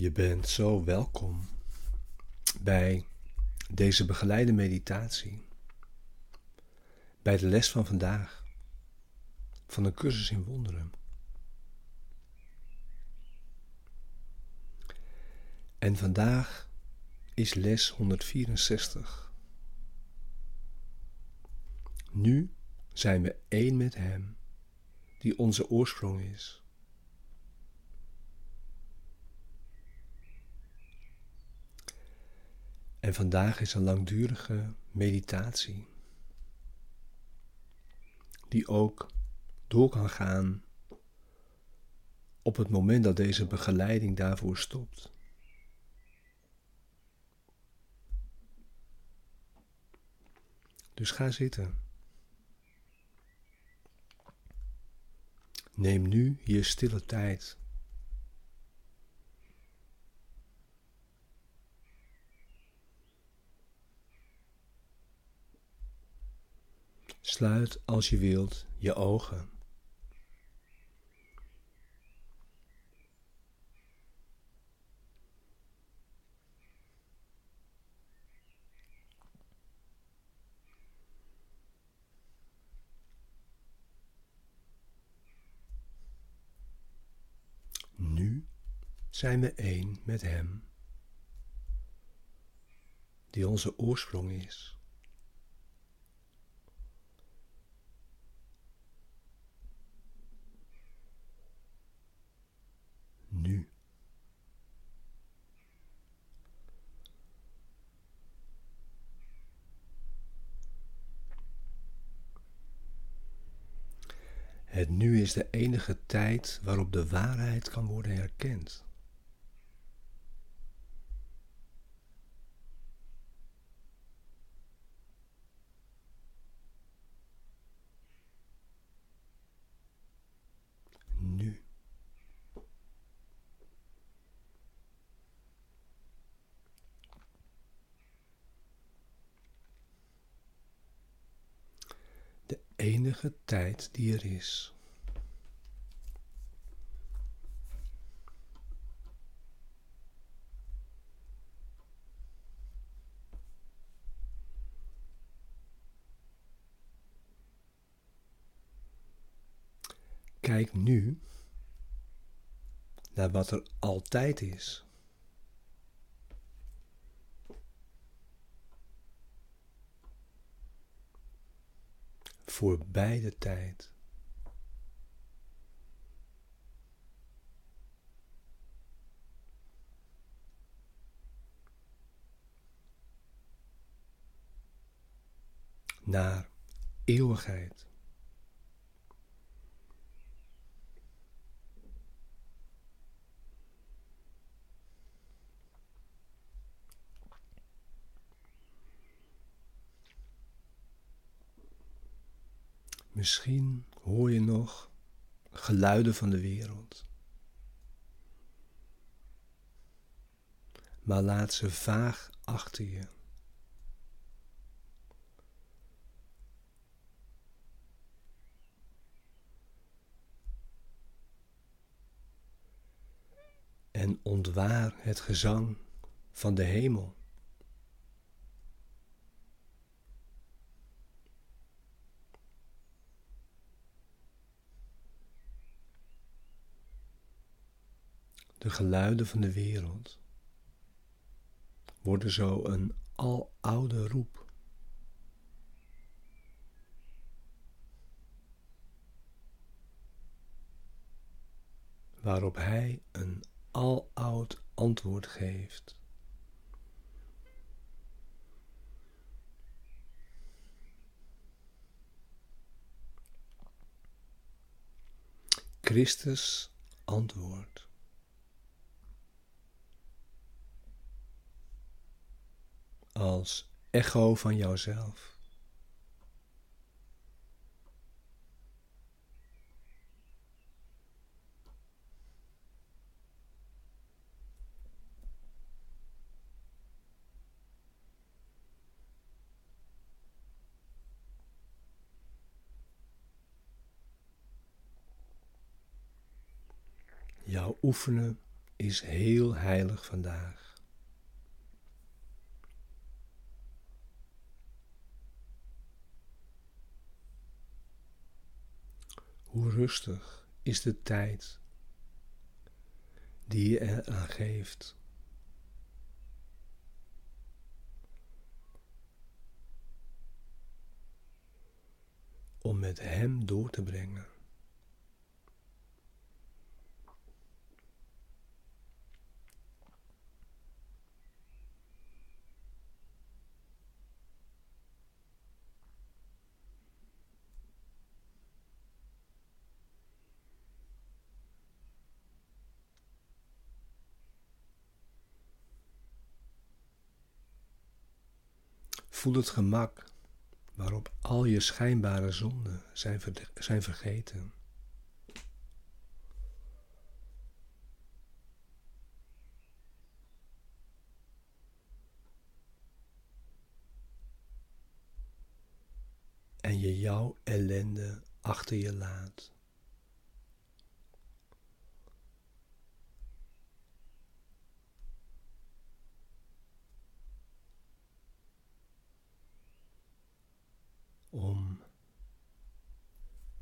Je bent zo welkom bij deze begeleide meditatie, bij de les van vandaag van een cursus in wonderen. En vandaag is les 164. Nu zijn we één met Hem, die onze oorsprong is. En vandaag is een langdurige meditatie, die ook door kan gaan op het moment dat deze begeleiding daarvoor stopt. Dus ga zitten. Neem nu je stille tijd. Sluit als je wilt je ogen. Nu zijn we één met Hem, die onze oorsprong is. Nu. Het nu is de enige tijd waarop de waarheid kan worden herkend. Nu. De enige tijd die er is. Kijk nu naar wat er altijd is. Voor beide tijd. Naar eeuwigheid. Misschien hoor je nog geluiden van de wereld. Maar laat ze vaag achter je. En ontwaar het gezang van de hemel. De geluiden van de wereld worden zo een aloude roep. Waarop hij een aloud antwoord geeft. Christus antwoordt. Als echo van jouzelf. Jouw oefenen is heel heilig vandaag. Hoe rustig is de tijd die je eraan geeft. Om met Hem door te brengen. Voel het gemak waarop al je schijnbare zonden zijn, zijn vergeten. En je jouw ellende achter je laat. Om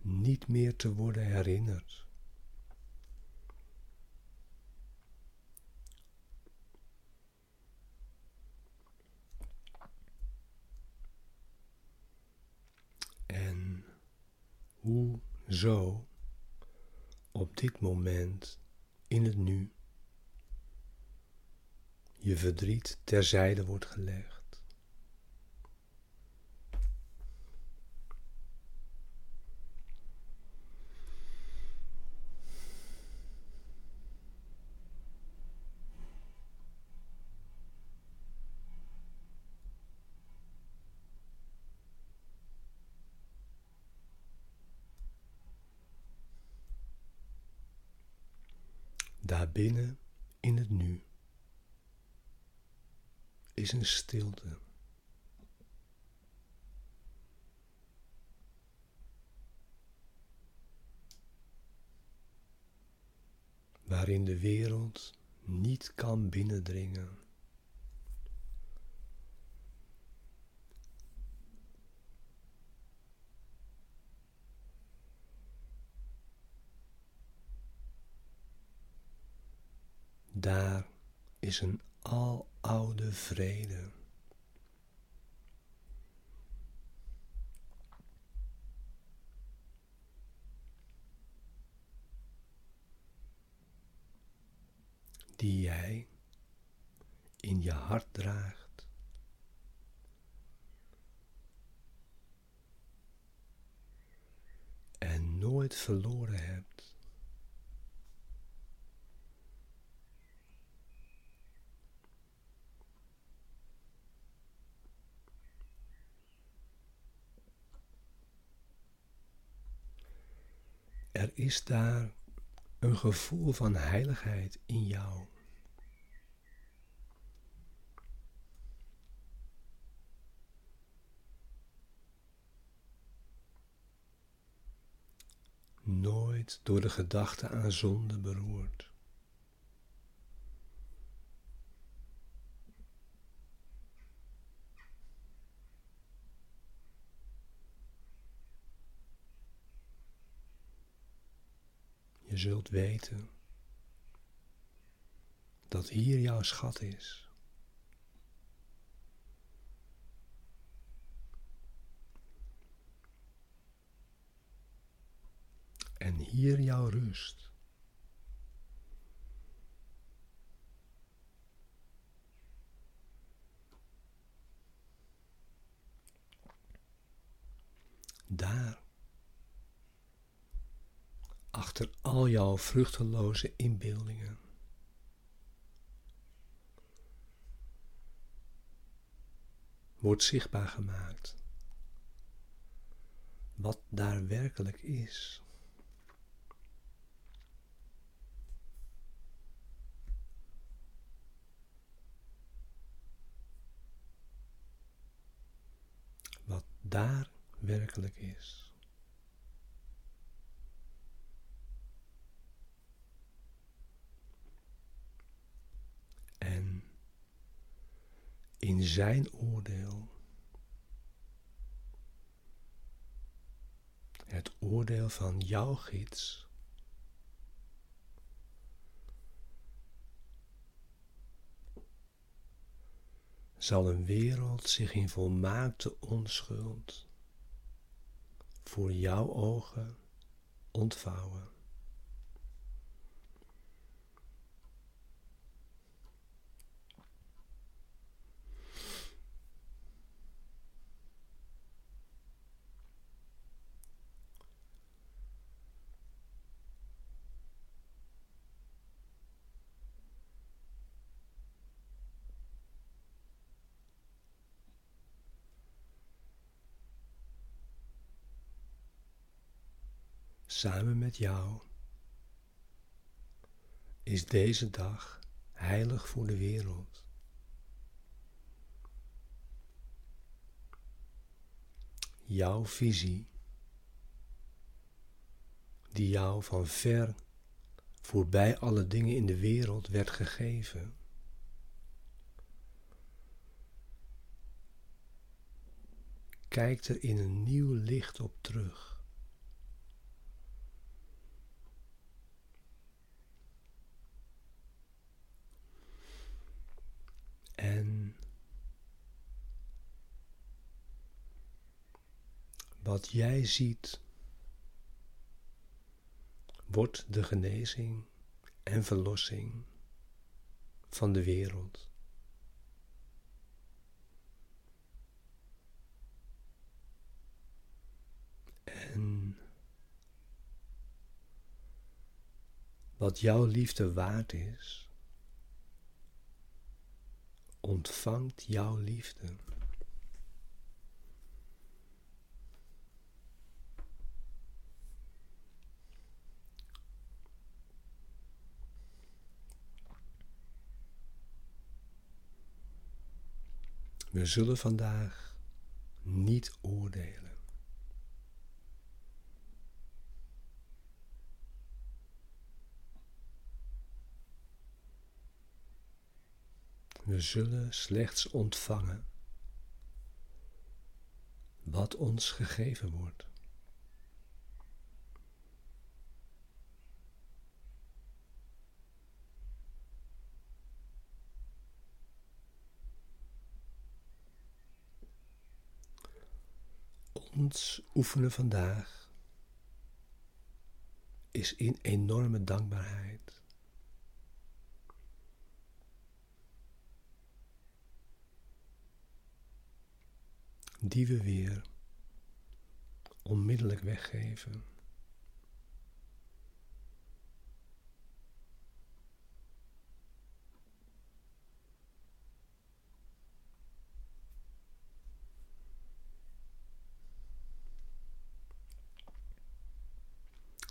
niet meer te worden herinnerd. En hoe zo op dit moment in het nu je verdriet terzijde wordt gelegd. Daarbinnen in het nu is een stilte. Waarin de wereld niet kan binnendringen. Daar is een aloude vrede. Die jij in je hart draagt. En nooit verloren hebt. Er is daar een gevoel van heiligheid in jou. Nooit door de gedachte aan zonde beroerd. Zult weten dat hier jouw schat is. En hier jouw rust. Daar achter al jouw vruchteloze inbeeldingen. Wordt zichtbaar gemaakt wat daar werkelijk is. Wat daar werkelijk is. In Zijn oordeel. Het oordeel van jouw gids. Zal een wereld zich in volmaakte onschuld voor jouw ogen ontvouwen. Samen met jou is deze dag heilig voor de wereld. Jouw visie, die jou van ver voorbij alle dingen in de wereld werd gegeven. Kijkt er in een nieuw licht op terug. En wat jij ziet, wordt de genezing en verlossing van de wereld. En wat jouw liefde waard is, ontvangt jouw liefde. We zullen vandaag niet oordelen. We zullen slechts ontvangen wat ons gegeven wordt. Ons oefenen vandaag is in enorme dankbaarheid. Die we weer onmiddellijk weggeven.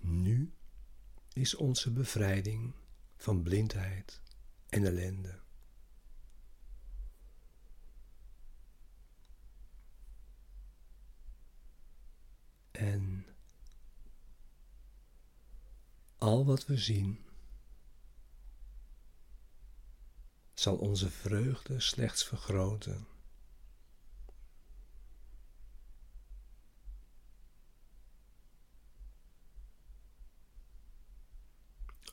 Nu is onze bevrijding van blindheid en ellende. En al wat we zien zal onze vreugde slechts vergroten.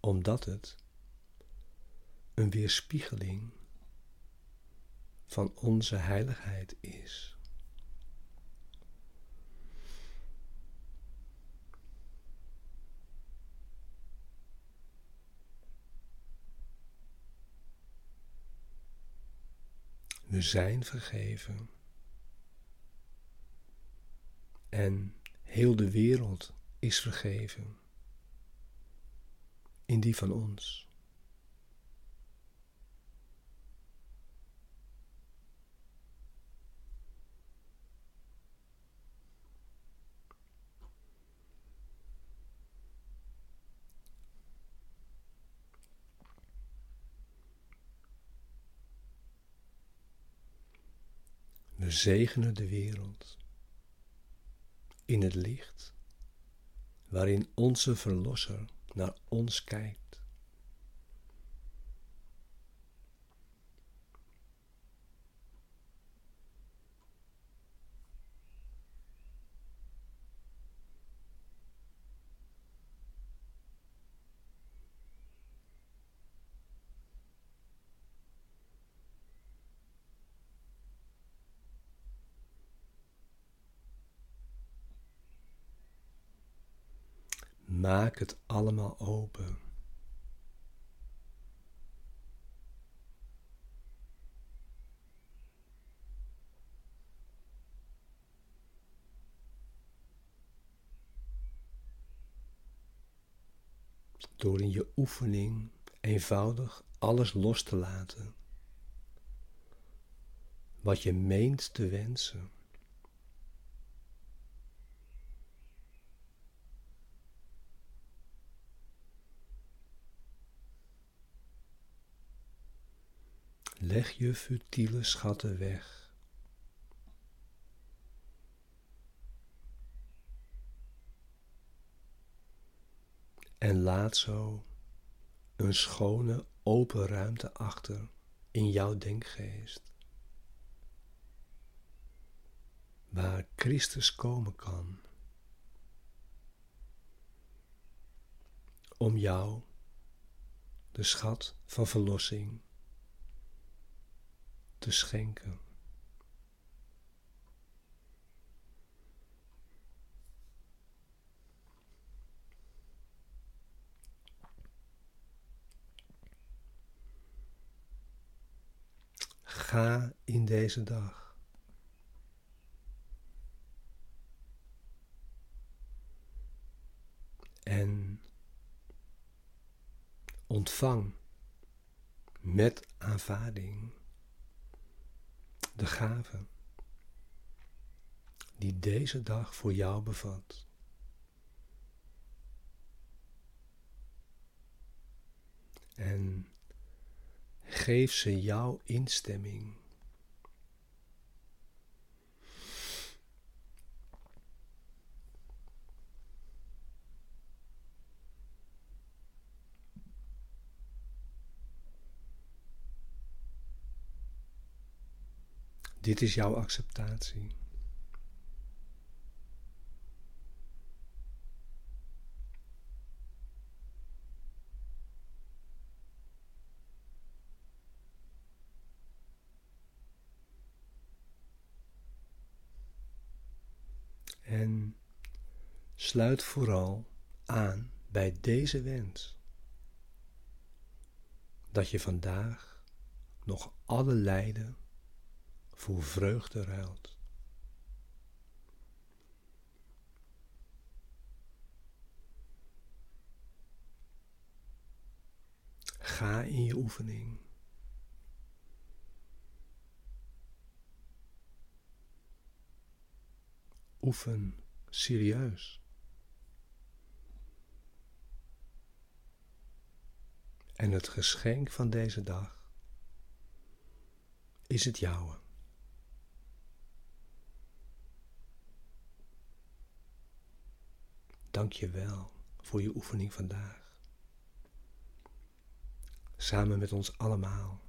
Omdat het een weerspiegeling van onze heiligheid is. We zijn vergeven. En heel de wereld is vergeven. In die van ons. We zegenen de wereld in het licht waarin onze Verlosser naar ons kijkt. Maak het allemaal open. Door in je oefening eenvoudig alles los te laten wat je meent te wensen. Leg je futiele schatten weg. En laat zo een schone open ruimte achter in jouw denkgeest. Waar Christus komen kan. Om jou de schat van verlossing te schenken. Ga in deze dag. En ontvang met aanvaarding de gave die deze dag voor jou bevat. En geef ze jouw instemming. Dit is jouw acceptatie. En sluit vooral aan bij deze wens. Dat je vandaag nog alle lijden voor vreugde ruilt. Ga in je oefening. Oefen serieus. En het geschenk van deze dag is het jouwe. Dank je wel voor je oefening vandaag. Samen met ons allemaal.